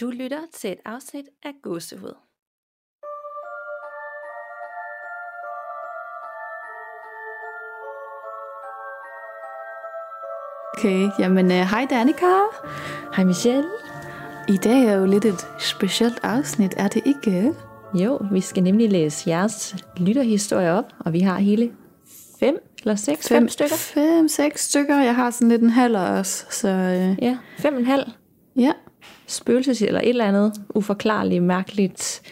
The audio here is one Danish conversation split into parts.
Du lytter til et afsnit af Gåsehud. Okay, jamen uh, hej Danika. Hej Michelle. I dag er jo lidt et specielt afsnit, er det ikke? Jo, vi skal nemlig læse jeres lytterhistorie op, og vi har hele fem eller seks, fem, fem stykker. Fem, seks stykker. Jeg har sådan lidt en halv også, så uh, Ja, fem og en halv. ja. Spøgelses eller et eller andet uforklarligt, mærkeligt,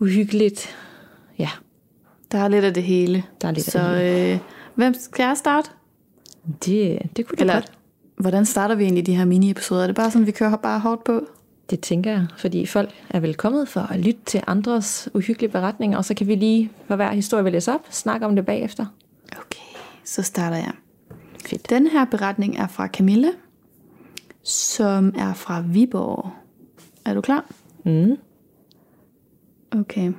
uhyggeligt. Ja, Der er lidt af det hele. Der er lidt af så, det øh, hvem skal jeg starte? det, det kunne du Eller godt. hvordan starter vi egentlig de her mini-episoder? Er det bare sådan, vi kører bare hårdt på? Det tænker jeg, fordi folk er velkommen for at lytte til andres uhyggelige beretninger, og så kan vi lige, for hver historie vi læser op, snakke om det bagefter. Okay, så starter jeg. Fedt. Den her beretning er fra Camilla, som er fra Viborg. Er du klar? Mm. Okay.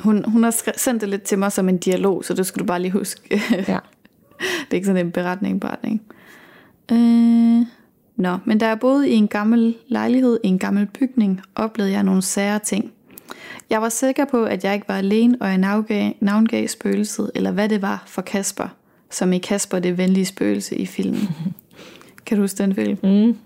Hun, hun har skre- sendt det lidt til mig som en dialog, så det skal du bare lige huske. Ja. det er ikke sådan en beretning, beretning. Øh, nå, men da jeg boede i en gammel lejlighed i en gammel bygning, oplevede jeg nogle sære ting. Jeg var sikker på, at jeg ikke var alene, og jeg navngav, navngav spøgelset, eller hvad det var for Kasper, som i Kasper det venlige spøgelse i filmen. kan du huske den film? Mm.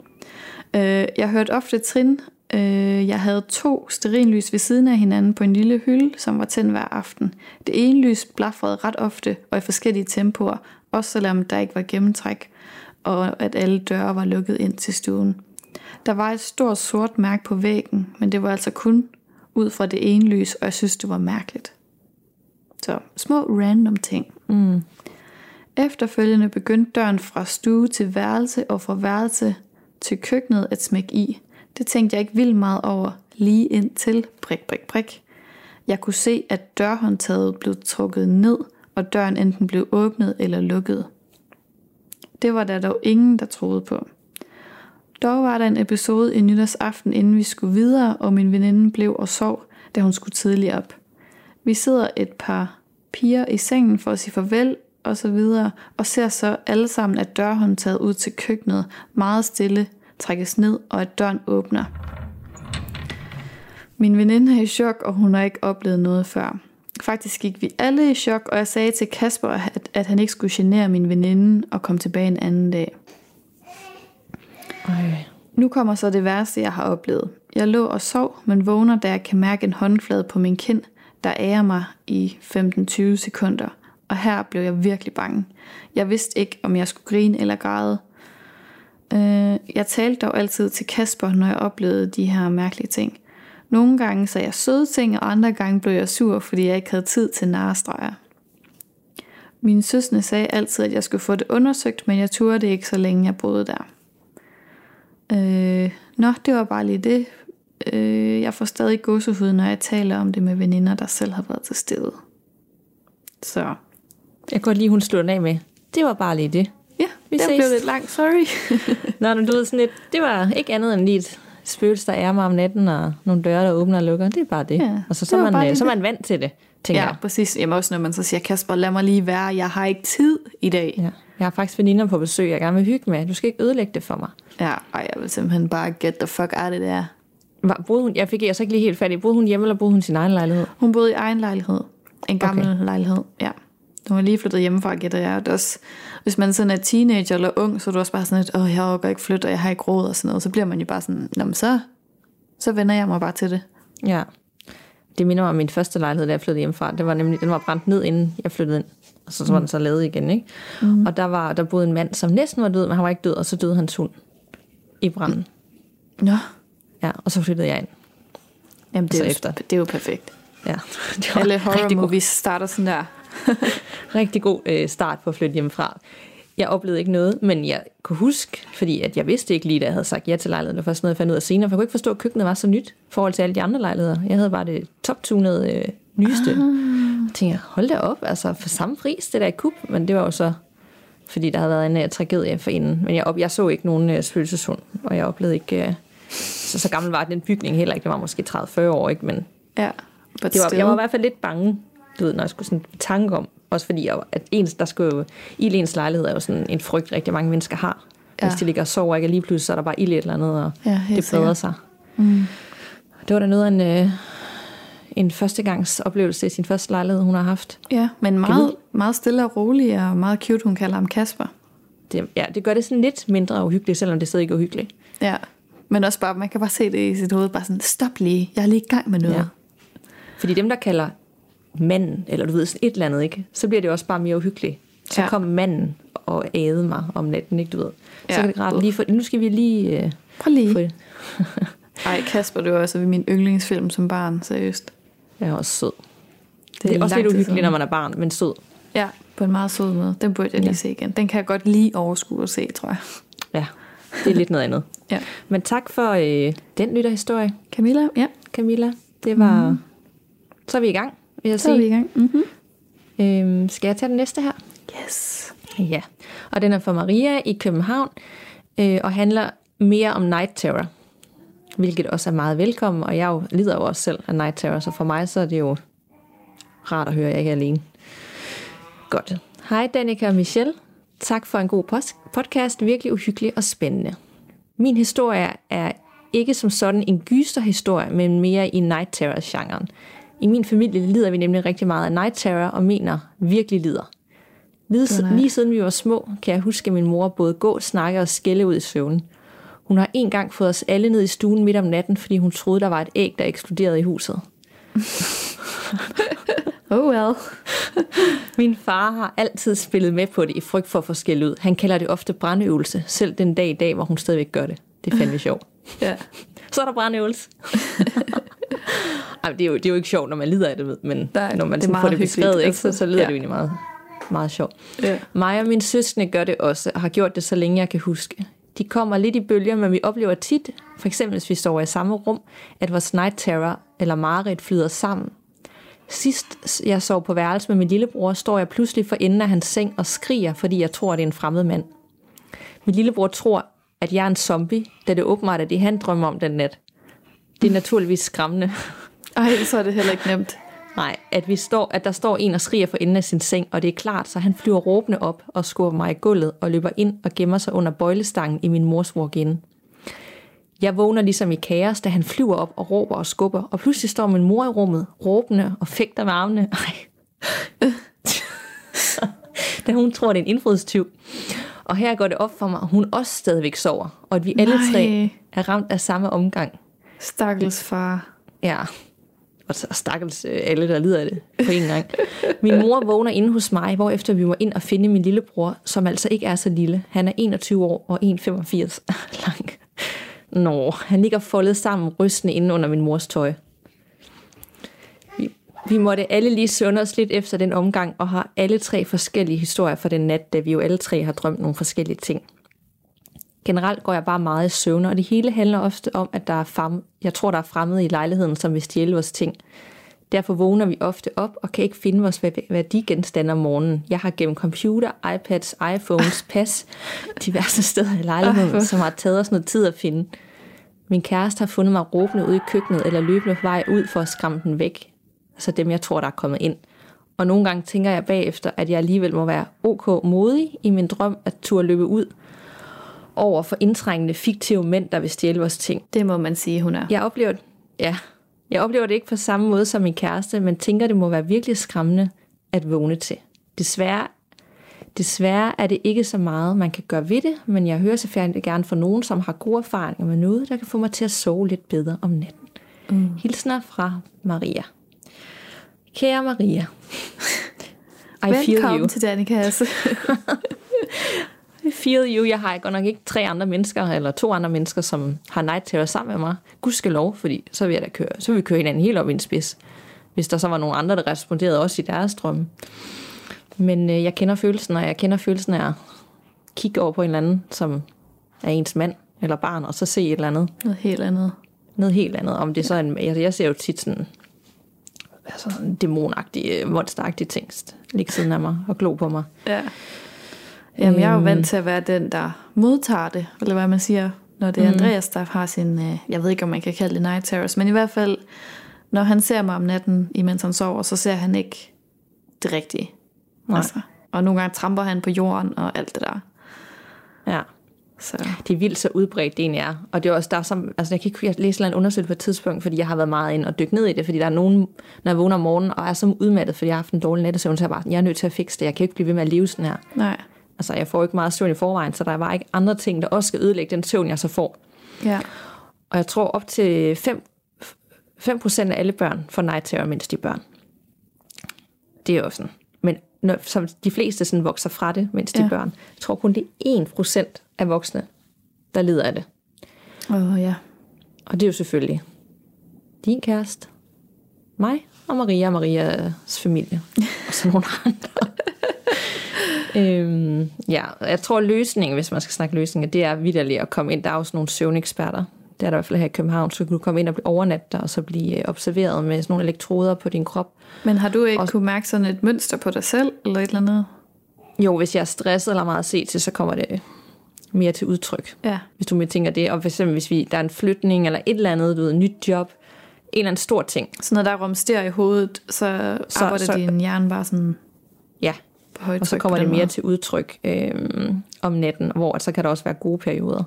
Øh, jeg hørte ofte trin. Øh, jeg havde to sterinlys ved siden af hinanden på en lille hylde, som var tændt hver aften. Det ene lys blafrede ret ofte og i forskellige tempoer, også selvom der ikke var gennemtræk, og at alle døre var lukket ind til stuen. Der var et stort sort mærke på væggen, men det var altså kun ud fra det ene lys, og jeg synes, det var mærkeligt. Så små random ting. Mm. Efterfølgende begyndte døren fra stue til værelse og fra værelse til køkkenet at smække i. Det tænkte jeg ikke vildt meget over, lige indtil prik, prik, prik. Jeg kunne se, at dørhåndtaget blev trukket ned, og døren enten blev åbnet eller lukket. Det var der dog ingen, der troede på. Dog var der en episode i nytårsaften, inden vi skulle videre, og min veninde blev og sov, da hun skulle tidligt op. Vi sidder et par piger i sengen for at sige farvel og så videre, og ser så alle sammen, at dørhåndtaget ud til køkkenet meget stille trækkes ned, og at døren åbner. Min veninde er i chok, og hun har ikke oplevet noget før. Faktisk gik vi alle i chok, og jeg sagde til Kasper, at, at han ikke skulle genere min veninde og komme tilbage en anden dag. Ej. Nu kommer så det værste, jeg har oplevet. Jeg lå og sov, men vågner, da jeg kan mærke en håndflade på min kind, der ærer mig i 15-20 sekunder. Og her blev jeg virkelig bange. Jeg vidste ikke, om jeg skulle grine eller græde. Øh, jeg talte dog altid til Kasper, når jeg oplevede de her mærkelige ting. Nogle gange sagde jeg søde ting, og andre gange blev jeg sur, fordi jeg ikke havde tid til narestreger. Min søsne sagde altid, at jeg skulle få det undersøgt, men jeg turde det ikke, så længe jeg boede der. Øh, nå, det var bare lige det. Øh, jeg får stadig gåsehud, når jeg taler om det med veninder, der selv har været til stede. Så jeg godt lide, hun den af med. Det var bare lige det. ja, Vi det ses. blev lidt langt, sorry. Nå, men du ved sådan lidt, det var ikke andet end lige et spøgelse, der er mig om natten, og nogle døre, der åbner og lukker. Det er bare det. Ja, og så, så, man, øh, lige så er man vant til det, tænker ja, jeg. præcis. Jamen også når man så siger, Kasper, lad mig lige være, jeg har ikke tid i dag. Ja. Jeg har faktisk veninder på besøg, jeg gerne vil hygge med. Du skal ikke ødelægge det for mig. Ja, ej, jeg vil simpelthen bare get the fuck out of there. Var, boede hun, jeg fik jeg så ikke lige helt fat i. Boede hun hjemme, eller boede hun sin egen lejlighed? Hun boede i egen lejlighed. En gammel okay. lejlighed, ja. Hun var lige flyttet hjemmefra, gætter jeg. Det er også, hvis man sådan er teenager eller ung, så er du også bare sådan lidt, åh, jeg overgår ikke flytte, og jeg har ikke råd og sådan noget. Så bliver man jo bare sådan, nå, men så, så vender jeg mig bare til det. Ja. Det minder mig om min første lejlighed, da jeg flyttede hjemmefra. Det var nemlig, den var brændt ned, inden jeg flyttede ind. Og så, så var den så lavet igen, ikke? Mm. Og der, var, der boede en mand, som næsten var død, men han var ikke død, og så døde hans hund i branden. Nå, Ja, og så flyttede jeg ind. jamen det er, jo, efter. det er jo perfekt. Ja, det var Alle horror movies starter sådan der. rigtig god øh, start på at flytte hjemmefra. Jeg oplevede ikke noget, men jeg kunne huske, fordi at jeg vidste ikke lige, da jeg havde sagt ja til lejligheden. Var først noget, jeg fandt ud af senere, for jeg kunne ikke forstå, at køkkenet var så nyt i forhold til alle de andre lejligheder. Jeg havde bare det top-tunede øh, nyeste. Ah. Jeg tænkte, hold da op, altså for samme pris, det der i kub. Men det var jo så, fordi der havde været en uh, tragedie for inden. Men jeg, op, jeg så ikke nogen uh, spøgelseshund, og jeg oplevede ikke... Uh, så, så gammel var den bygning heller ikke. Det var måske 30-40 år, ikke? Men Ja, det var, still. jeg var i hvert fald lidt bange, du ved, når jeg skulle sådan tanke om, også fordi jeg, at ens, der skulle jo, i ens lejlighed er jo sådan en frygt, rigtig mange mennesker har. ja. Hvis de ligger og sover, ikke? Og lige pludselig så er der bare ild i et eller andet, og Ja, det breder sig. Mm. Det var da noget af en, øh, en førstegangs oplevelse i sin første lejlighed, hun har haft. Ja, men meget, meget stille og rolig, og meget cute, hun kalder ham Kasper. Det, ja, det gør det sådan lidt mindre uhyggeligt, selvom det stadig ikke er uhyggeligt. Ja, men også bare, man kan bare se det i sit hoved, bare sådan, stop lige, jeg er lige i gang med noget. Ja. Fordi dem, der kalder manden, eller du ved, sådan et eller andet, ikke? så bliver det også bare mere uhyggeligt. Så ja. Kom manden og æde mig om natten, ikke du ved. Så Ja. kan det rart lige få, nu skal vi lige øh, Prøv lige. det. Ej, Kasper, det var også min yndlingsfilm som barn, seriøst. Jeg er også sød. Det, Det det er er også lidt uhyggeligt, siden. når man er barn, men sød. Ja, på en meget sød måde. Den burde jeg lige Ja. se igen. Den kan jeg godt lige overskue at se, tror jeg. Ja, det er lidt noget andet. Ja. Men tak for øh, den lytterhistorie, Camilla, ja, Camilla. Det var... Mm. Så er vi i gang, vil jeg så er vi i sige. gang. Mm-hmm. Øhm, skal jeg tage den næste her? Yes. Ja, og den er fra Maria i København, øh, og handler mere om night terror, hvilket også er meget velkommen, og jeg jo lider jo også selv af night terror, så for mig så er det jo rart at høre, at jeg ikke er alene. Godt. Hej Danika og Michelle. Tak for en god podcast, virkelig uhyggelig og spændende. Min historie er ikke som sådan en gysterhistorie, men mere i night terror-genren. I min familie lider vi nemlig rigtig meget af night terror, og mener virkelig lider. Lige, lige siden vi var små, kan jeg huske, at min mor både gå, snakke og skælde ud i søvn. Hun har en gang fået os alle ned i stuen midt om natten, fordi hun troede, der var et æg, der eksploderede i huset. Oh well. Min far har altid spillet med på det i frygt for at få skæld ud. Han kalder det ofte brandøvelse, selv den dag i dag, hvor hun stadigvæk gør det. Det er fandme sjovt. Ja. Så er der brandøvelse. Ej, det, er jo, det er jo ikke sjovt, når man lider af det, ved, men Nej, når man det får det beskrevet, ikke, så, altså. så lyder Ja. det jo egentlig meget, meget sjovt. Ja. Mig og min søskende gør det også, og har gjort det så længe jeg kan huske. De kommer lidt i bølger, men vi oplever tit, for eksempel hvis vi står i samme rum, at vores night terror eller mareridt flyder sammen. Sidst jeg sov på værelse med min lillebror, står jeg pludselig for enden af hans seng og skriger, fordi jeg tror, det er en fremmed mand. Min lillebror tror, at jeg er en zombie, da det åbenbart er det, han drømmer om den nat. Det er naturligvis skræmmende. Ej, så er det heller ikke nemt. Nej, at, vi står, at der står en og skriger for enden af sin seng, og det er klart, så han flyver råbende op og skubber mig i gulvet og løber ind og gemmer sig under bøjlestangen i min mors walk-in. Jeg vågner ligesom i kaos, da han flyver op og råber og skubber, og pludselig står min mor i rummet, råbende og fægter med armene. Ej. da hun tror, det er en indbrudstyv. Og her går det op for mig, at hun også stadigvæk sover, og at vi alle Nej. tre er ramt af samme omgang. Stakkels far. Ja, og stakkels øh, alle, der lider af det på en gang. Min mor vågner inde hos mig, hvor efter vi må ind og finde min lillebror, som altså ikke er så lille. Han er 21 år og 1,85 lang. Nå, han ligger foldet sammen, rystende inde under min mors tøj. Vi, vi måtte alle lige sunde os lidt efter den omgang, og har alle tre forskellige historier for den nat, da vi jo alle tre har drømt nogle forskellige ting. Generelt går jeg bare meget i søvn, og det hele handler ofte om, at der er frem, jeg tror, der er fremmede i lejligheden, som vil stjæle vores ting. Derfor vågner vi ofte op og kan ikke finde vores værdi- værdigenstande om morgenen. Jeg har gennem computer, iPads, iPhones, pas, diverse steder i Ej, lejligheden, som har taget os noget tid at finde. Min kæreste har fundet mig råbende ude i køkkenet eller løbende på vej ud for at skræmme den væk. Altså dem, jeg tror, der er kommet ind. Og nogle gange tænker jeg bagefter, at jeg alligevel må være ok modig i min drøm at turde løbe ud over for indtrængende fiktive mænd, der vil stjæle vores ting. Det må man sige, hun er. Jeg oplever, ja, jeg oplever det ikke på samme måde som min kæreste, men tænker, det må være virkelig skræmmende at vågne til. Desværre, desværre er det ikke så meget, man kan gøre ved det, men jeg hører selvfølgelig gerne fra nogen, som har gode erfaringer med noget, der kan få mig til at sove lidt bedre om natten. Mm. Hilsner fra Maria. Kære Maria. I feel you. Velkommen til Danikas. I feel you. Jeg har godt nok ikke tre andre mennesker, eller to andre mennesker, som har night terror sammen med mig. Gudskelov, fordi så vil jeg da køre, så vil vi køre hinanden helt op i en spids. Hvis der så var nogle andre, der responderede også i deres drømme. Men øh, jeg kender følelsen, og jeg kender følelsen af at kigge over på en eller anden, som er ens mand eller barn, og så se et eller andet, Noget helt andet. noget helt andet. Om det er så en, jeg, jeg ser jo tit sådan, altså en dæmonagtig, øh, monsteragtig ting, ligge siden af mig og glo på mig. Ja. Jamen, jeg er jo vant til at være den, der modtager det, eller hvad man siger, når det er Mm. Andreas, der har sin, øh, jeg ved ikke, om man kan kalde det night terrors, men i hvert fald, når han ser mig om natten, imens han sover, så ser han ikke det rigtige. Nej. Altså. Og nogle gange tramper han på jorden og alt det der. Ja. Så. Det er vildt så udbredt, det egentlig er. Og det er også, der er som, altså jeg kan ikke læse en undersøgelse på et tidspunkt, fordi jeg har været meget ind og dykke ned i det, fordi der er nogen, når jeg vågner om morgenen og er så udmattet, fordi jeg har haft en dårlig nattesøvn, så er jeg bare, jeg er nødt til at fikse det. Jeg kan ikke blive ved med at leve sådan her. Nej. Altså jeg får ikke meget søvn i forvejen, så der er bare ikke andre ting, der også skal ødelægge den søvn, jeg så får. Ja. Og jeg tror op til 5, 5% af alle børn får night terror, mens de er børn. Det er jo sådan. Men når, som de fleste sådan vokser fra det, mens de Ja. er børn. Jeg tror kun, det er 1% af voksne, der lider af det. Åh, oh, ja. Og det er jo selvfølgelig din kæreste, mig og Maria og Marias familie. Og så nogle andre. øhm, ja, jeg tror løsningen, hvis man skal snakke løsninger, det er vidderligt at komme ind. Der er også nogle søvneksperter. Det er der i hvert fald her i København, så kan du komme ind og blive overnat der, og så blive øh, observeret med sådan nogle elektroder på din krop. Men har du ikke Og- kunne mærke sådan et mønster på dig selv, eller et eller andet? Jo, hvis jeg er stresset eller meget at se til, så kommer det mere til udtryk. Ja. hvis du tænker det. Og for eksempel, hvis vi, der er en flytning eller et eller andet, du ved, nyt job, en eller anden stor ting. Så når der rumsterer i hovedet, så, Så- arbejder så- din hjerne bare sådan på højt og så kommer det mere måde. til udtryk øhm, om natten, hvor så kan der også være gode perioder.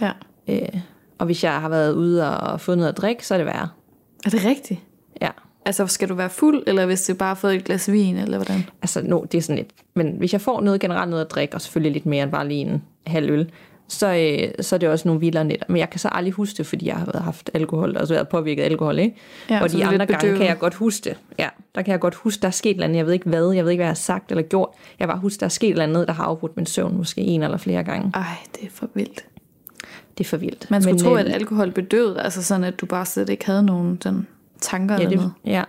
Ja. Øh, og hvis jeg har været ude og fået noget at drikke, så er det værre. Er det rigtigt? Ja, Altså, skal du være fuld, eller hvis du bare har fået et glas vin, eller hvordan? altså no, det er sådan lidt. Men hvis jeg får noget generelt noget at drikke, og selvfølgelig lidt mere end bare lige en halv øl, så, øh, så er det også nogle vildere nætter. Men jeg kan så aldrig huske det, fordi jeg har været- haft alkohol, altså været påvirket af alkohol, ikke? Ja, og de andre gange kan jeg godt huske det. Ja, der kan jeg godt huske, der er sket et eller andet. Jeg ved ikke hvad, jeg ved ikke, hvad jeg har sagt eller gjort. Jeg bare huske, der er sket et eller andet, der har afbrudt min søvn, måske en eller flere gange. Ej, det er for vildt. Det er for vildt. Man skulle Men, tro, øh, at alkohol bedøvede, altså sådan, at du bare slet ikke havde nogen sådan, tanker ja, eller det, noget. ja,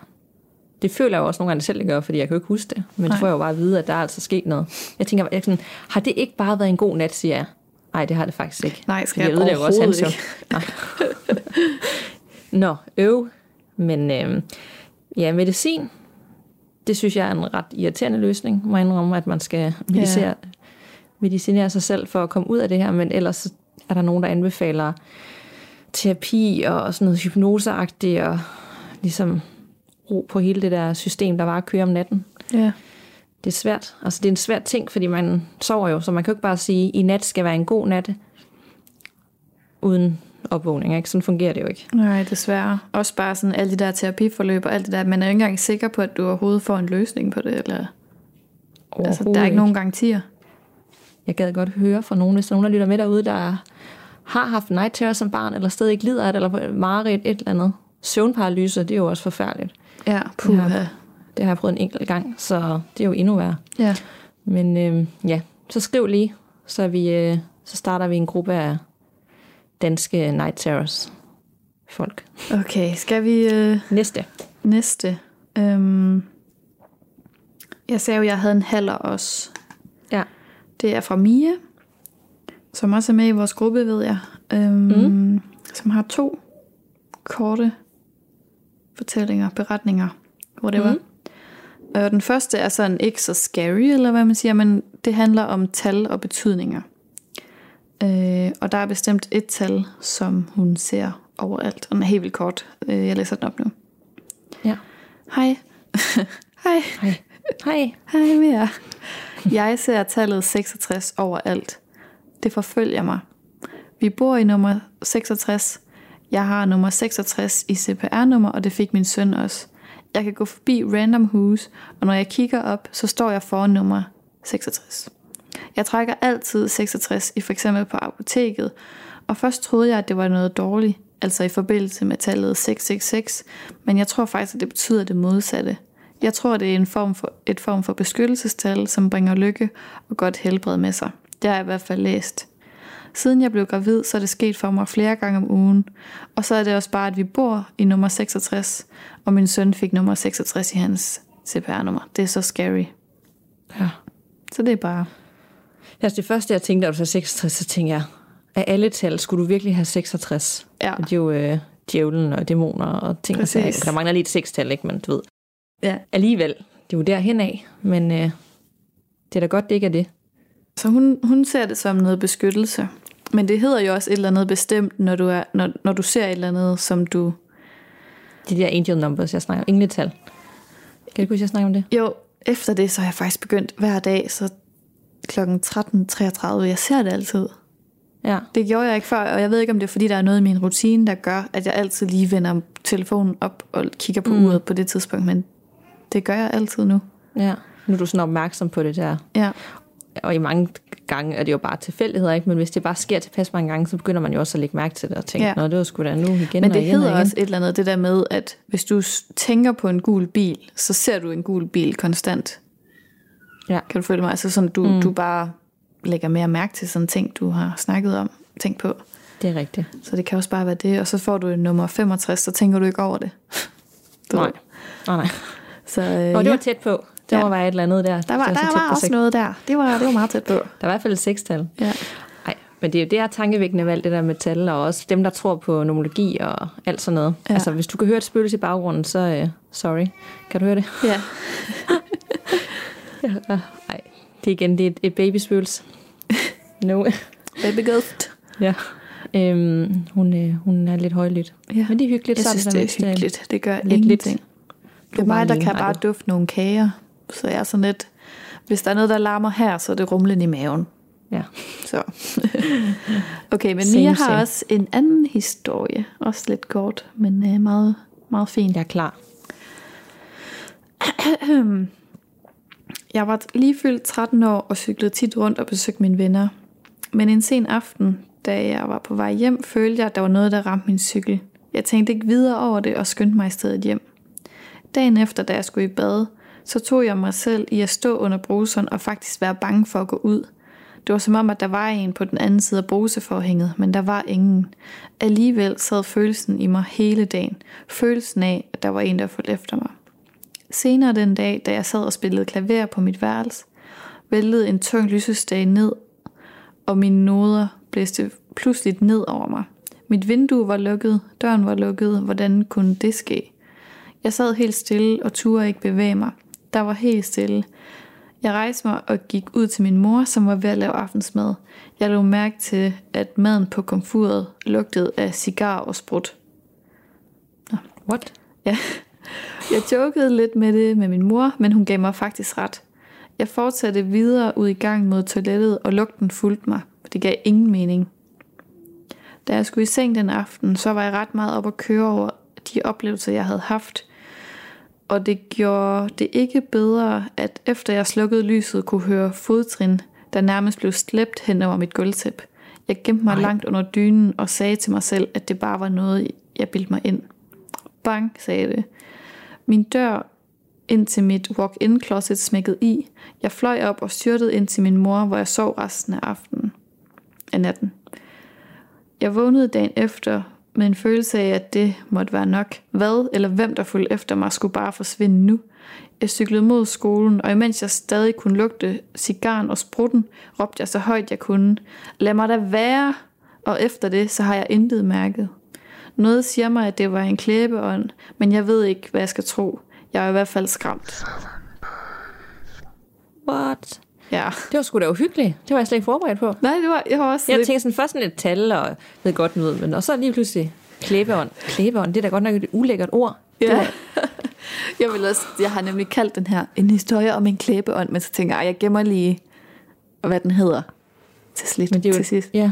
det føler jeg jo også nogle gange selv, det gør, fordi jeg kan jo ikke huske det. Men Nej. så får jeg jo bare at vide, at der er altså sket noget. Jeg tænker, jeg sådan, har det ikke bare været en god nat, siger jeg. Nej, det har det faktisk ikke. Nej, skal Fordi jeg ødelægger også hans. Nej. Nå, øv. Men øh, ja, medicin, det synes jeg er en ret irriterende løsning, må jeg indrømme, at man skal medicere, ja. medicinere sig selv for at komme ud af det her, men ellers er der nogen, der anbefaler terapi og sådan noget hypnoseagtigt, og ligesom ro på hele det der system, der bare kører om natten. Ja. Det er svært. Altså, det er en svær ting, fordi man sover jo, så man kan jo ikke bare sige, i nat skal være en god nat, uden opvågning. Ikke? Sådan fungerer det jo ikke. Nej, desværre. Også bare sådan alle de der terapiforløb og alt det der. Man er jo ikke engang sikker på, at du overhovedet får en løsning på det. Eller, altså, der er ikke nogen garantier. Jeg gad godt høre fra nogen, hvis der er nogen, der lytter med derude, der har haft night terror som barn, eller stadig ikke lider af det, eller mareridt, et eller andet. Søvnparalyse, det er jo også forfærdeligt. Ja, puha. Det har jeg prøvet en enkelt gang, så det er jo endnu værre. Ja. Men øh, ja, så skriv lige, så, vi, øh, så starter vi en gruppe af danske night terrors folk. Okay, skal vi øh, Næste. næste? Øhm, jeg sagde jo, at jeg havde en halver også. Ja. Det er fra Mia, som også er med i vores gruppe, ved jeg. Øhm, mm. Som har to korte fortællinger, beretninger, whatever. Mm. Og den første er sådan ikke så scary, eller hvad man siger, men det handler om tal og betydninger. Øh, og der er bestemt et tal, som hun ser overalt. Og den er helt vildt kort. Øh, jeg læser den op nu. Ja. Hej. Hej. Hej. Hej. Hej med jer. Jeg ser tallet 66 overalt. Det forfølger mig. Vi bor i nummer 66. Jeg har nummer 66 i CPR-nummer, og det fik min søn også. Jeg kan gå forbi random hus, og når jeg kigger op, så står jeg foran nummer 66. Jeg trækker altid 66 i for eksempel på apoteket, og først troede jeg, at det var noget dårligt, altså i forbindelse med tallet 666, men jeg tror faktisk, at det betyder det modsatte. Jeg tror, det er en form for, et form for beskyttelsestal, som bringer lykke og godt helbred med sig. Det har jeg i hvert fald læst. Siden jeg blev gravid, så er det sket for mig flere gange om ugen. Og så er det også bare, at vi bor i nummer 66, og min søn fik nummer 66 i hans CPR-nummer. Det er så scary. Ja. Så det er bare... Altså det første, jeg tænkte, da du sagde 66, så tænkte jeg, af alle tal, skulle du virkelig have 66? Ja. Det er jo øh, djævlen og dæmoner og ting. Præcis. Der mangler lige et sekstal, ikke? Men du ved, Ja. alligevel, det er jo derhen af. Men øh, det er da godt, det ikke er det. Så hun, hun ser det som noget beskyttelse. Men det hedder jo også et eller andet bestemt, når du, er, når, når du ser et eller andet, som du... De der angel numbers, jeg snakker om. Engletal. Kan du huske, jeg snakker om det? Jo, efter det, så har jeg faktisk begyndt hver dag, så klokken 13.33. Jeg ser det altid. Ja. Det gjorde jeg ikke før, og jeg ved ikke, om det er, fordi der er noget i min rutine, der gør, at jeg altid lige vender telefonen op og kigger på mm. uret på det tidspunkt, men det gør jeg altid nu. ja. Nu er du sådan opmærksom på det der. Ja, Og i mange gange er det jo bare tilfældigheder, ikke? Men hvis det bare sker tilpas mange gange, så begynder man jo også at lægge mærke til det og tænke, Ja. ja. nå, det var sgu da nu igen men og det igen hedder og igen. også et eller andet, det der med, at hvis du tænker på en gul bil, så ser du en gul bil konstant. Ja. Kan du følge mig? Altså sådan, du, mm. du bare lægger mere mærke til sådan ting, du har snakket om, tænkt på. Det er rigtigt. Så det kan også bare være det, og så får du en nummer 65, så tænker du ikke over det. Du Nej. Nej, nej. Så, øh, Og det ja. var tæt på. Der Ja. må være et eller andet der. Der var, Det der var også seks. noget der. Det var, det var meget tæt på. Der er i hvert fald et sekstal. Ja. Nej, men det er jo det er tankevækkende alt det der med tal, og også dem, der tror på nomologi og alt sådan noget. Ja. Altså, hvis du kan høre et spøgelse i baggrunden, så uh, sorry. Kan du høre det? ja. Ja. Nej, det er igen, det er et, et babyspøgelse. No. Baby ghost. ja. Øhm, hun, øh, hun er lidt højlydt. Ja. Men det er hyggeligt. Jeg synes, det er hyggeligt. Det gør lidt- ingenting. Det Du er mig, der kan bare du. dufte nogle kager. Så jeg er sådan lidt... Hvis der er noget, der larmer her, så er det rumlen i maven. Ja. Så. okay, men Same, Mia har same. også en anden historie. Også lidt kort, men øh, meget, meget fin. Jeg er klar. Jeg var lige fyldt 13 år og cyklede tit rundt og besøgte mine venner. Men en sen aften, da jeg var på vej hjem, følte jeg, at der var noget, der ramte min cykel. Jeg tænkte ikke videre over det og skyndte mig i stedet hjem. Dagen efter, da jeg skulle i bad, så tog jeg mig selv i at stå under bruseren og faktisk være bange for at gå ud. Det var som om, at der var en på den anden side af bruseforhænget, men der var ingen. Alligevel sad følelsen i mig hele dagen. Følelsen af, at der var en, der fulgte efter mig. Senere den dag, da jeg sad og spillede klaver på mit værelse, væltede en tung lysestage ned, og mine noder blæste pludselig ned over mig. Mit vindue var lukket, døren var lukket, hvordan kunne det ske? Jeg sad helt stille og turde ikke bevæge mig. Der var helt stille. Jeg rejste mig og gik ud til min mor, som var ved at lave aftensmad. Jeg lå mærke til, at maden på komfuret lugtede af cigar og sprut. What? Ja. Jeg jokede lidt med det med min mor, men hun gav mig faktisk ret. Jeg fortsatte videre ud i gang mod toilettet, og lugten fulgte mig. Det gav ingen mening. Da jeg skulle i seng den aften, så var jeg ret meget op at køre over de oplevelser, jeg havde haft. Og det gjorde det ikke bedre, at efter jeg slukkede lyset, kunne høre fodtrin, der nærmest blev slæbt hen over mit gulvtæp. Jeg gemte mig Ej. langt under dynen og sagde til mig selv, at det bare var noget, jeg bildte mig ind. Bang, sagde det. Min dør ind til mit walk-in closet smækkede i. Jeg fløj op og styrtede ind til min mor, hvor jeg sov resten af aftenen. Af natten. Jeg vågnede dagen efter med en følelse af, at det måtte være nok. Hvad eller hvem, der fulgte efter mig, skulle bare forsvinde nu. Jeg cyklede mod skolen, og imens jeg stadig kunne lugte cigaren og sprutten, råbte jeg så højt jeg kunne. Lad mig da være! Og efter det, så har jeg intet mærket. Noget siger mig, at det var en klæbeånd, men jeg ved ikke, hvad jeg skal tro. Jeg er i hvert fald skræmt. What? Ja. Det var sgu da uhyggeligt. Det var jeg slet ikke forberedt på. Nej, det var, jeg var også Jeg lidt... tænkte sådan først sådan et tal, og ved godt nu, men og så lige pludselig klæbeånd. Klæbeånd, det er da godt nok et ulækkert ord. Ja. jeg, vil også, jeg har nemlig kaldt den her en historie om en klæbeånd, men så tænker jeg, jeg gemmer lige, hvad den hedder til, slit, Men det er jo, til sidst. Ja,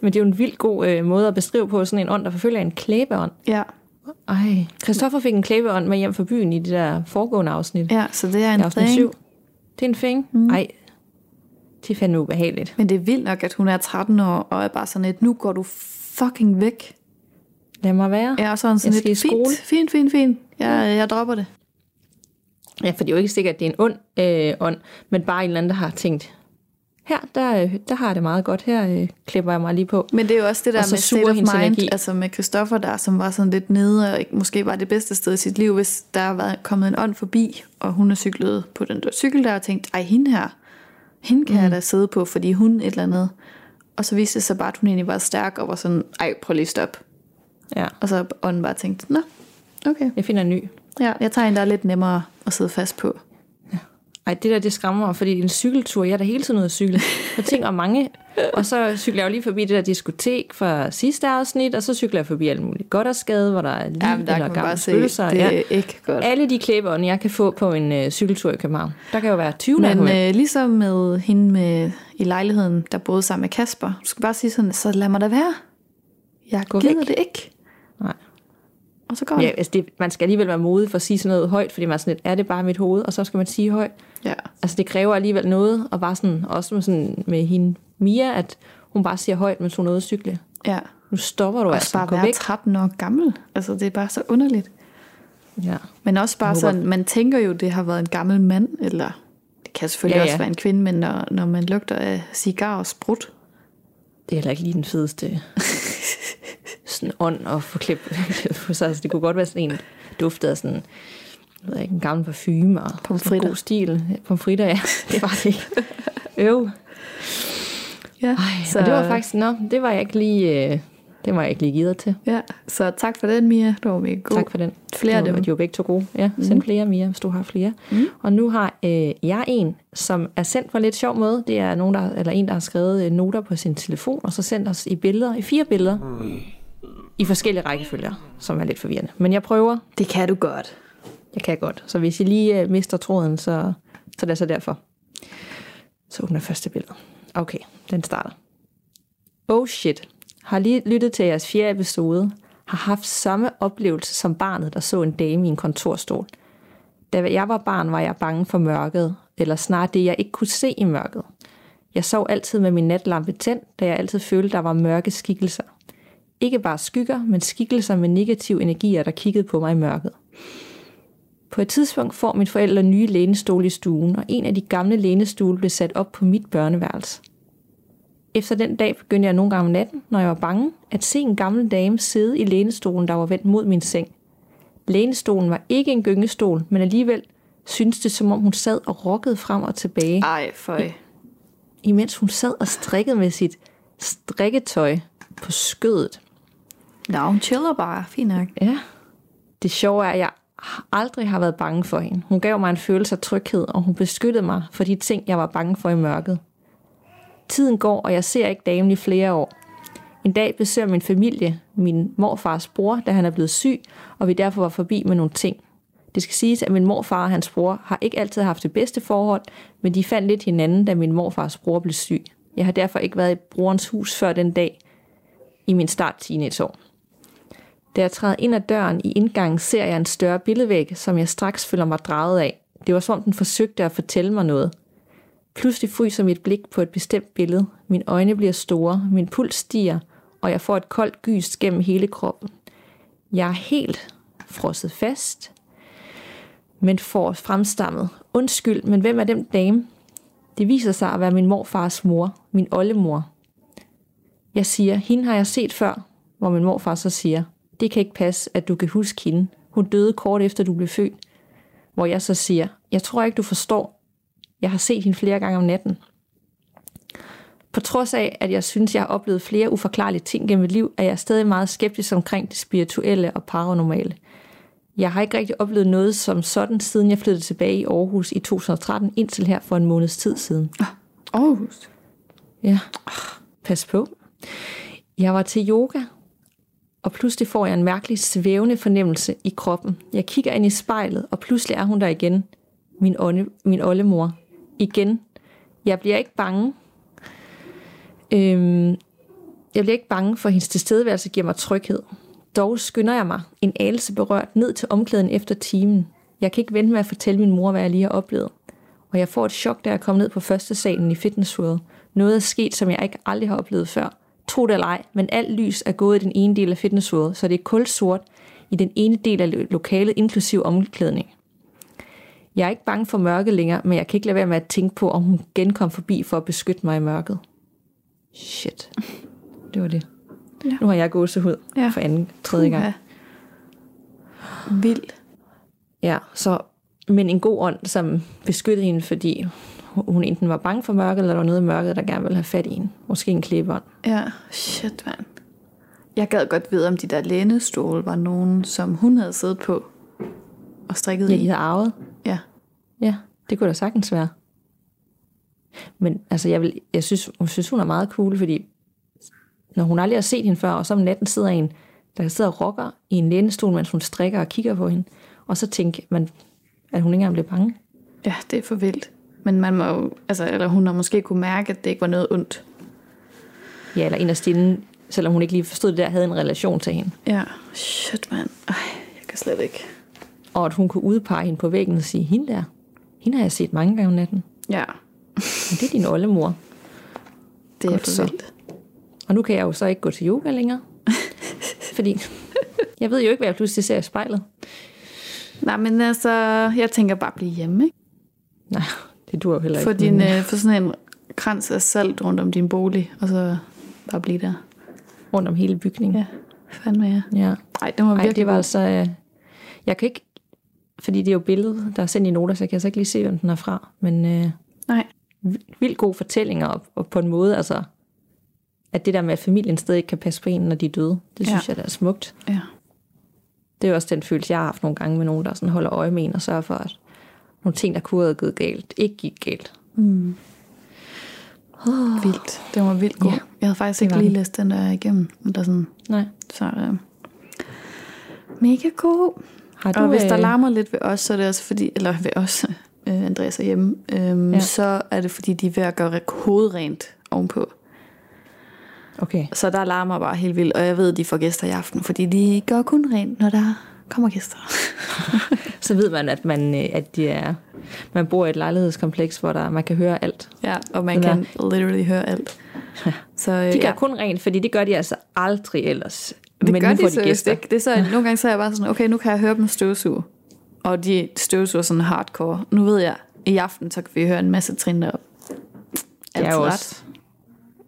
men det er jo en vildt god øh, måde at beskrive på sådan en ånd, der forfølger en klæbeånd. Ja. Ej, Christoffer fik en klæbeånd med hjem fra byen i det der foregående afsnit. ja, så det er en afsnit thing. 7. Det er en fing. Mm. Ej, det er fandme ubehageligt. Men det er vildt nok, at hun er 13 år, og er bare sådan et, nu går du fucking væk. Lad mig være. Ja, og sådan sådan Jeg skal et, i skole. fint, fint, fint, fint. Jeg, jeg dropper det. Ja, for det er jo ikke sikkert, at det er en ond øh, ånd, men bare en eller anden, der har tænkt, her, der, øh, der har jeg det meget godt, her øh, klipper jeg mig lige på. Men det er jo også det der Og med state of mind, energi. altså med Christoffer der, som var sådan lidt nede, og ikke- måske var det bedste sted i sit liv, hvis der var kommet en ånd forbi, og hun er cyklet på den der cykel der, og tænkt, ej, hende her, hende kan mm. jeg da sidde på, fordi hun et eller andet. Og så viste det sig bare, at hun egentlig var stærk, og var sådan, ej, prøv lige at stoppe. Ja, Og så ånden bare tænkt, nå, okay. jeg finder en ny. Ja, jeg tager en, der er lidt nemmere at sidde fast på. Ej, det der, det skræmmer mig, fordi en cykeltur, jeg er da hele tiden ude at cykle. Jeg tænker mange. Og så cykler jeg jo lige forbi det der diskotek fra sidste afsnit, og så cykler jeg forbi alt muligt Goddersgade, hvor der er lige Jamen, der eller bare se, det er ikke godt. Alle de klæbeånd, jeg kan få på en øh, cykeltur i København. Der kan jo være 20 Men øh, ligesom med hende med, i lejligheden, der boede sammen med Kasper, du skal bare sige sådan, så lad mig da være. Jeg Gå gider væk. det ikke. Nej. Og så går Ja, ja. altså det, man skal alligevel være modig for at sige sådan noget højt, fordi man er sådan lidt, er det bare mit hoved, og så skal man sige højt. ja. Altså det kræver alligevel noget, og bare sådan, også med, sådan, med hende Mia, at hun bare siger højt, mens hun er ude at cykle. ja. Nu stopper du Og altså, bare være væk. 13 år gammel. Altså, det er bare så underligt. Ja. Men også bare sådan, man tænker jo, det har været en gammel mand, eller det kan selvfølgelig ja. ja. også være en kvinde, men når, når man lugter af cigar og sprut, Det er heller ikke lige den fedeste sådan ånd at få klip på sig. Altså, det kunne godt være sådan en der duftede af sådan jeg ved ikke, en gammel parfume og Pomfritter. god stil. Pomfritter, ja. Det var det ikke. Øv. Ja, Ej, så... det var faktisk, nå, det var jeg ikke lige, øh, det var jeg ikke lige givet til. Ja, så tak for den, Mia. Det var mega god. Tak for den. Flere af det var, dem. De var begge to gode. Ja, send mm. flere, Mia, hvis du har flere. Mm. Og nu har øh, jeg en, som er sendt på en lidt sjov måde. Det er nogen, der, eller en, der har skrevet øh, noter på sin telefon, og så sendt os i billeder, i fire billeder, i forskellige rækkefølger, som er lidt forvirrende. Men jeg prøver. Det kan du godt. Jeg kan godt. Så hvis I lige øh, mister tråden, så, så det er så derfor. Så åbner første billede. Okay, den starter. Oh shit. Har lige lyttet til jeres fjerde episode. Har haft samme oplevelse som barnet, der så en dame i en kontorstol. Da jeg var barn, var jeg bange for mørket, eller snart det, jeg ikke kunne se i mørket. Jeg sov altid med min natlampe tændt, da jeg altid følte, der var mørke skikkelser. Ikke bare skygger, men skikkelser med negative energier, der kiggede på mig i mørket. På et tidspunkt får mine forældre nye lænestole i stuen, og en af de gamle lænestole blev sat op på mit børneværelse. Efter den dag begyndte jeg nogle gange om natten, når jeg var bange, at se en gammel dame sidde i lænestolen, der var vendt mod min seng. Lænestolen var ikke en gyngestol, men alligevel syntes det, som om hun sad og rokkede frem og tilbage, Ej, føj. imens hun sad og strikkede med sit strikketøj på skødet. Nå, hun chiller bare. Fint nok. Ja. Det sjove er, at jeg aldrig har været bange for hende. Hun gav mig en følelse af tryghed, og hun beskyttede mig for de ting, jeg var bange for i mørket. Tiden går, og jeg ser ikke damen i flere år. En dag besøger min familie min morfars bror, da han er blevet syg, og vi derfor var forbi med nogle ting. Det skal siges, at min morfar og hans bror har ikke altid haft det bedste forhold, men de fandt lidt hinanden, da min morfars bror blev syg. Jeg har derfor ikke været i brorens hus før den dag i min start teenageår. Da jeg træder ind ad døren i indgangen, ser jeg en større billedvæg, som jeg straks føler mig draget af. Det var som om den forsøgte at fortælle mig noget. Pludselig fryser mit blik på et bestemt billede. Mine øjne bliver store, min puls stiger, og jeg får et koldt gys gennem hele kroppen. Jeg er helt frosset fast, men får fremstammet. Undskyld, men hvem er den dame? Det viser sig at være min morfars mor, min oldemor. Jeg siger, hende har jeg set før, hvor min morfar så siger, det kan ikke passe, at du kan huske hende. Hun døde kort efter, du blev født. Hvor jeg så siger, jeg tror ikke, du forstår. Jeg har set hende flere gange om natten. På trods af, at jeg synes, jeg har oplevet flere uforklarlige ting gennem mit liv, er jeg stadig meget skeptisk omkring det spirituelle og paranormale. Jeg har ikke rigtig oplevet noget som sådan, siden jeg flyttede tilbage i Aarhus i 2013, indtil her for en måneds tid siden. Aarhus. Ja, pas på. Jeg var til yoga, og pludselig får jeg en mærkelig svævende fornemmelse i kroppen. Jeg kigger ind i spejlet, og pludselig er hun der igen. Min, onde, min oldemor. Igen. Jeg bliver ikke bange. Øhm, jeg bliver ikke bange, for hendes tilstedeværelse giver mig tryghed. Dog skynder jeg mig, en alelse berørt, ned til omklæden efter timen. Jeg kan ikke vente med at fortælle min mor, hvad jeg lige har oplevet. Og jeg får et chok, da jeg kommer ned på første salen i Fitness World. Noget er sket, som jeg ikke aldrig har oplevet før. Tro det eller ej, men alt lys er gået i den ene del af Fitness World, så det er kulsort i den ene del af lokalet, inklusiv omklædning. Jeg er ikke bange for mørket længere, men jeg kan ikke lade være med at tænke på, om hun igen kom forbi for at beskytte mig i mørket. Shit. Det var det. Ja. Nu har jeg gåsehud Ja. for anden, tredje gang. Vild. Ja, så, men en god ånd, som beskyttede hende, fordi hun enten var bange for mørket, eller der var noget i mørket, der gerne ville have fat i hende. Måske en klippeånd. Ja, shit, mand. Jeg gad godt vide, om de der lænestole var nogen, som hun havde siddet på og strikket Ja, i. I havde arvet. Ja. Ja. Det kunne da sagtens være. Men altså, jeg, vil, jeg, synes, jeg synes, hun er meget cool, fordi når hun aldrig har set hende før, og så om natten sidder en, der sidder og rocker i en lænestol, mens hun strikker og kigger på hende, og så tænker man, at hun ikke engang bliver bange. Ja, det er for vildt. Men man må jo, altså, eller hun har måske kunne mærke, at det ikke var noget ondt. Ja, eller af stille, selvom hun ikke lige forstod det der, havde en relation til hende. Ja, shit mand. Ej, jeg kan slet ikke. Og at hun kunne udpege hende på væggen og sige, hende der, hende har jeg set mange gange om natten. Ja, Men det er din oldemor. det er Godt så. vildt. Og nu kan jeg jo så ikke gå til yoga længere. fordi jeg ved jo ikke, hvad jeg pludselig ser i spejlet. Nej, men altså, jeg tænker bare at blive hjemme, ikke? Nej, det dur jo heller For, ikke. din, øh, for sådan en krans af salt rundt om din bolig, og så bare blive der. rundt om hele bygningen. Ja, fandme ja. Ja. Ej, det var Ej, virkelig det var altså... øh, Jeg kan ikke... Fordi det er jo billedet, der er sendt i noter, så jeg kan altså ikke lige se, hvem den er fra. Men øh, Nej, vildt gode fortællinger, og, og på en måde, altså... At det der med, at familien stadig ikke kan passe på en, når de er døde, det Ja. synes jeg, der er smukt. ja. Det er jo også den følelse, jeg har haft nogle gange med nogen, der sådan holder øje med en og sørger for, at nogle ting, der kunne have gået galt, ikke gik galt. Mm. Oh. Vildt. Det var vildt god. Ja, jeg havde faktisk ikke lige læst den der igennem. Eller sådan. Nej. Så øh, mega god. Har Og hvis der øh, larmer lidt ved os, så er det også fordi, eller ved os, øh, Andreas er hjemme, øhm, Ja. så er det fordi, de er ved at gøre hovedrent ovenpå. Okay. Så der larmer bare helt vildt, og jeg ved, at de får gæster i aften, fordi de gør kun rent, når der kommer gæster. Så ved man, at man, øh, at de er, man bor i et lejlighedskompleks, hvor der, man kan høre alt. Ja, og man kan literally høre alt. Så, øh, De gør ja. kun rent, fordi det gør de altså aldrig ellers. Det Men gør de får de gæster. ikke. Det er så, nogle gange så er jeg bare sådan, okay, nu kan jeg høre dem støvsuge. Og de støvsuger sådan hardcore. Nu ved jeg, i aften, så kan vi høre en masse trin derop. Det er, jo også,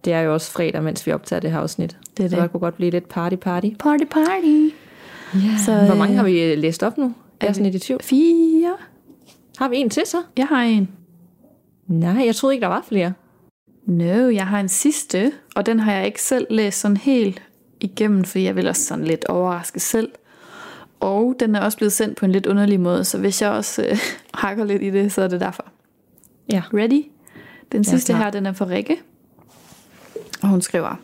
det er jo også fredag, mens vi optager det her afsnit. Det er Så det. der kunne godt blive lidt party-party. Party, party. Ja. Så, Hvor mange øh, har vi læst op nu? Jeg er er sådan lidt i tvivl. Fire. Har vi en til så? Jeg har en. Nej, jeg troede ikke, der var flere. No, jeg har en sidste, og den har jeg ikke selv læst sådan helt igennem, fordi jeg vil også sådan lidt overraske selv. Og den er også blevet sendt på en lidt underlig måde, så hvis jeg også øh, hakker lidt i det, så er det derfor. Ja. Ready? Den sidste klar. her, den er fra Rikke. Og hun skriver,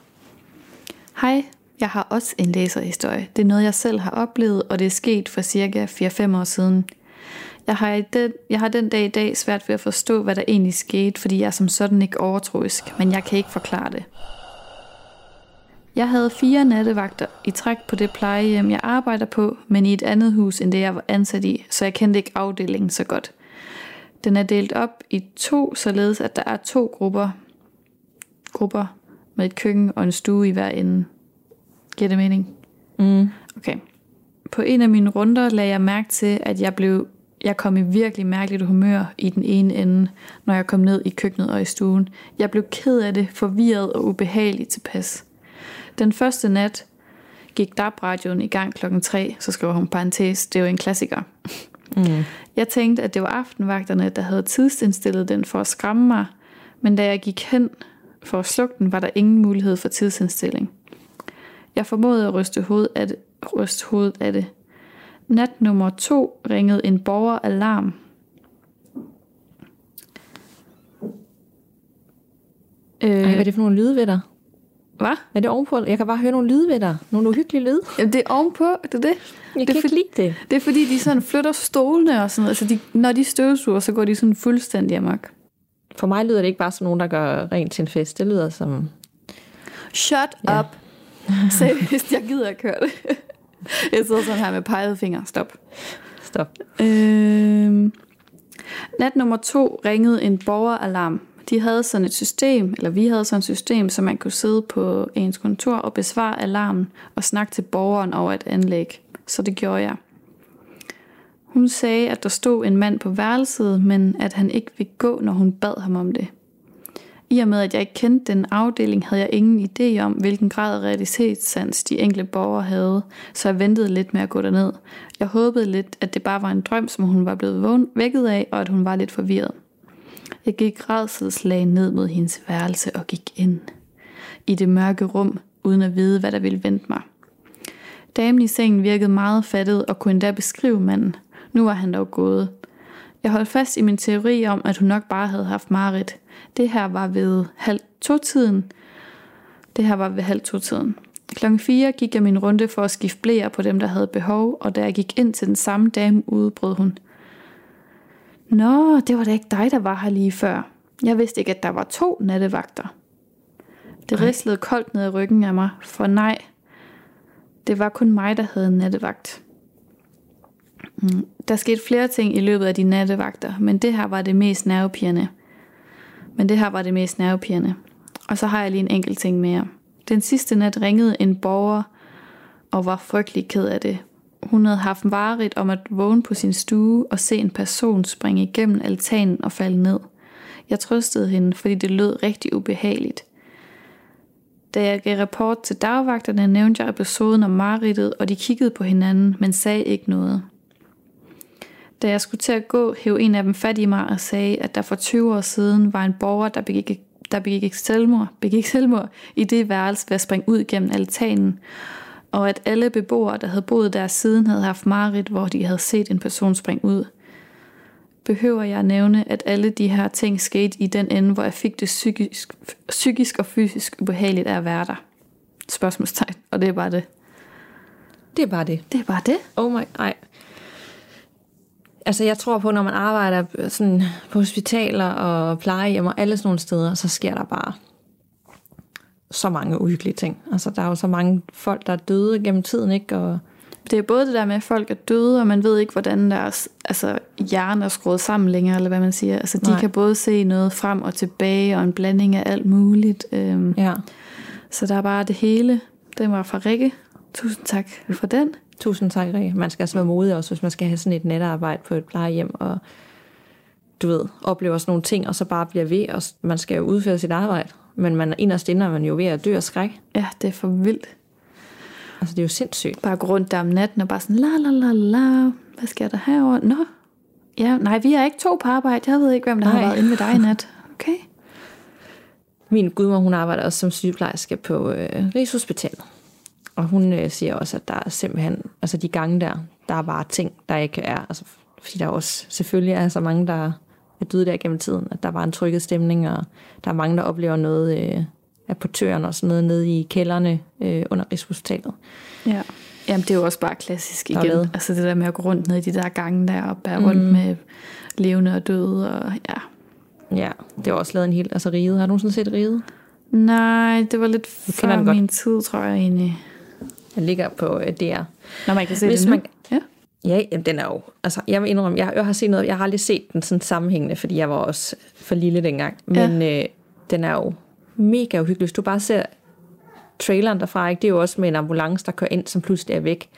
Hej, jeg har også en læserhistorie. Det er noget, jeg selv har oplevet, og det er sket for cirka 4-5 år siden. Jeg har, i den, jeg har den dag i dag svært ved at forstå, hvad der egentlig skete, fordi jeg er som sådan ikke overtroisk, men jeg kan ikke forklare det. Jeg havde fire nattevagter i træk på det plejehjem, jeg arbejder på, men i et andet hus, end det jeg var ansat i, så jeg kendte ikke afdelingen så godt. Den er delt op i to, således at der er to grupper, grupper med et køkken og en stue i hver ende. Giver det mening? Mm. Okay. På en af mine runder lagde jeg mærke til, at jeg blev jeg kom i virkelig mærkeligt humør i den ene ende, når jeg kom ned i køkkenet og i stuen. Jeg blev ked af det, forvirret og ubehagelig tilpas. Den første nat gik DAB-radioen i gang klokken 3, så skriver hun parentes, det er jo en klassiker. Mm. Jeg tænkte, at det var aftenvagterne, der havde tidsindstillet den for at skræmme mig, men da jeg gik hen for at slukke den, var der ingen mulighed for tidsindstilling. Jeg formåede at ryste hovedet af det. Ryste hovedet af det. Nat nummer to ringede en borgeralarm. Ej, hvad er Øh, det for nogle lyde ved dig? hvad? Er det ovenpå? Jeg kan bare høre nogle lyde ved dig. Nogle uhyggelige lyde. Jamen, det er ovenpå, det er det. Jeg Det kan ikke lide det. Det er fordi, de sådan flytter stolene og sådan noget. Altså, de, når de støvsuger, så går de sådan fuldstændig amok. For mig lyder det ikke bare som nogen, der gør rent til en fest. Det lyder som... Shut ja. up. Seriøst, jeg gider at køre det. Jeg sidder sådan her med peget finger. Stop. Stop. Øhm, nat nummer to ringede en borgeralarm. De havde sådan et system, eller vi havde sådan et system, så man kunne sidde på ens kontor og besvare alarmen og snakke til borgeren over et anlæg. Så det gjorde jeg. Hun sagde, at der stod en mand på værelset, men at han ikke ville gå, når hun bad ham om det. I og med, at jeg ikke kendte den afdeling, havde jeg ingen idé om, hvilken grad af realitetssans de enkelte borgere havde, så jeg ventede lidt med at gå derned. Jeg håbede lidt, at det bare var en drøm, som hun var blevet vågen, vækket af, og at hun var lidt forvirret. Jeg gik redselslag ned mod hendes værelse og gik ind i det mørke rum, uden at vide, hvad der ville vente mig. Damen i sengen virkede meget fattet og kunne endda beskrive manden. Nu var han dog gået. Jeg holdt fast i min teori om, at hun nok bare havde haft mareridt. Det her var ved halv to-tiden. Det her var ved halv to-tiden. Klokken 4 gik jeg min runde for at skifte blæer på dem, der havde behov, og da jeg gik ind til den samme dame, udbrød hun. Nå, det var da ikke dig, der var her lige før. Jeg vidste ikke, at der var to nattevagter. Det rislede koldt ned ad ryggen af mig, for nej, det var kun mig, der havde en nattevagt. Mm, Der skete flere ting i løbet af de nattevagter, men det her var det mest nervepirrende. Men det her var det mest nervepirrende. Og så har jeg lige en enkelt ting mere. Den sidste nat ringede en borger og var frygtelig ked af det. Hun havde haft vareligt om at vågne på sin stue og se en person springe igennem altanen og falde ned. Jeg trøstede hende, fordi det lød rigtig ubehageligt. Da jeg gav rapport til dagvagterne, nævnte jeg episoden om mareridtet, og de kiggede på hinanden, men sagde ikke noget. Da jeg skulle til at gå, hævde en af dem fat i mig og sagde, at der for 20 år siden var en borger, der begik, der begik selvmord, begik selvmord i det værelse ved at springe ud gennem altanen, og at alle beboere, der havde boet der siden, havde haft mareridt, hvor de havde set en person springe ud. Behøver jeg nævne, at alle de her ting skete i den ende, hvor jeg fik det psykisk, psykisk og fysisk ubehageligt af at være der? Spørgsmålstegn, og det er bare det. Det er bare det. Det er bare det. Oh my, nej. Altså jeg tror på, når man arbejder sådan på hospitaler og plejehjem og alle sådan nogle steder, så sker der bare så mange uhyggelige ting. Altså der er jo så mange folk, der er døde gennem tiden, ikke? Og Det er både det der med, at folk er døde, og man ved ikke, hvordan deres altså, hjerne er skruet sammen længere, eller hvad man siger. Altså, de Nej. kan både se noget frem og tilbage, og en blanding af alt muligt. Øhm, ja, Så der er bare det hele. Den var fra Rikke. Tusind tak for den. Tusind tak, Rikke. Man skal altså være modig også, hvis man skal have sådan et netarbejde på et plejehjem, og du ved, oplever sådan nogle ting, og så bare bliver ved, og man skal jo udføre sit arbejde. Men man inderst inde er man jo ved at dø af skræk. Ja, det er for vildt. Altså det er jo sindssygt. Bare gå rundt der om natten og bare sådan, la la la la, hvad sker der herovre? Nå, ja, nej, vi er ikke to på arbejde. Jeg ved ikke, hvem der har Nej. været inde med dig i nat. Okay. Min gudmor, hun arbejder også som sygeplejerske på øh, Rigshospitalet. Og hun øh, siger også, at der er simpelthen, altså de gange der, der er bare ting, der ikke er, altså fordi der også selvfølgelig er så mange, der er døde der gennem tiden, at der var en trykket stemning, og der er mange, der oplever noget øh, af portøren og sådan noget nede i kælderne øh, under Rigshospitalet. Ja. Jamen, det er jo også bare klassisk igen. lavet. Altså det der med at gå rundt ned i de der gange der, og bære rundt med levende og døde, og ja. Ja, det er også lavet en helt, altså riget. Har du nogensinde set riget? Nej, det var lidt kender før godt. min tid, tror jeg egentlig. Den ligger på øh, DR. Når man kan se Hvis det nu. man- Ja. Ja, jamen, den er jo... Altså, jeg vil indrømme, jeg, jeg har set noget... Jeg har aldrig set den sådan sammenhængende, fordi jeg var også for lille dengang. Men ja. øh, den er jo mega uhyggelig. Hvis du bare ser traileren derfra, ikke? det er jo også med en ambulance, der kører ind, som pludselig er væk.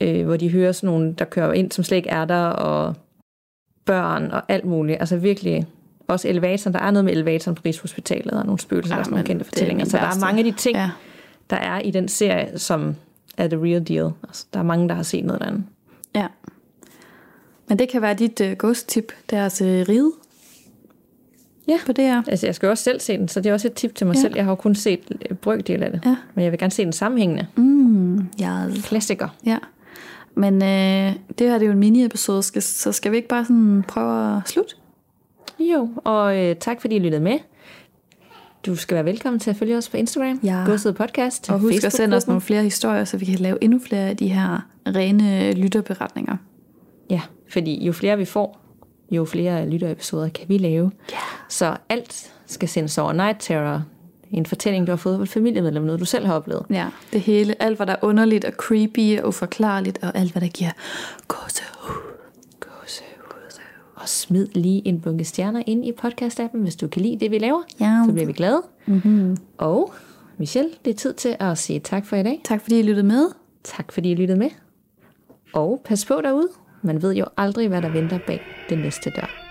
Øh, hvor de hører sådan nogle, der kører ind, som slet ikke er der, og børn og alt muligt. Altså virkelig... Også elevatoren. Der er noget med elevatoren på Rigshospitalet, og nogle spøgelser, Ja, ja, og sådan nogle kendte er fortællinger. Så der er mange af de ting, ja. Der er i den serie, som er the real deal. Altså, der er mange, der har set noget andet. Ja. Men det kan være dit uh, ghost-tip, er altså ride. Ja. På det her. Altså, jeg skal jo også selv se den, så det er også et tip til mig Ja. selv. Jeg har jo kun set øh, brøkdel af det. Ja. Men jeg vil gerne se den sammenhængende. Mm, ja. Klassiker. ja. Men øh, det her det er jo en mini-episode, så skal vi ikke bare sådan prøve at slutte? Jo, og øh, tak fordi I lyttede med. Du skal være velkommen til at følge os på Instagram. Ja. Godset Podcast. Og husk at sende os nogle flere historier, så vi kan lave endnu flere af de her rene lytterberetninger. Ja, fordi jo flere vi får, jo flere lytterepisoder kan vi lave. Ja. Så alt skal sendes over Night Terror. En fortælling, du har fået fra et familiemedlem, noget du selv har oplevet. Ja, det hele. Alt, hvad der er underligt og creepy og uforklarligt, og alt, hvad der giver. Gåsehud. Og smid lige en bunke stjerner ind i podcast-appen, hvis du kan lide det, vi laver. Ja. Så bliver vi glade. Mm-hmm. Og Michelle, det er tid til at sige tak for i dag. Tak fordi I lyttede med. Tak fordi I lyttede med. Og pas på derude. Man ved jo aldrig, hvad der venter bag den næste dør.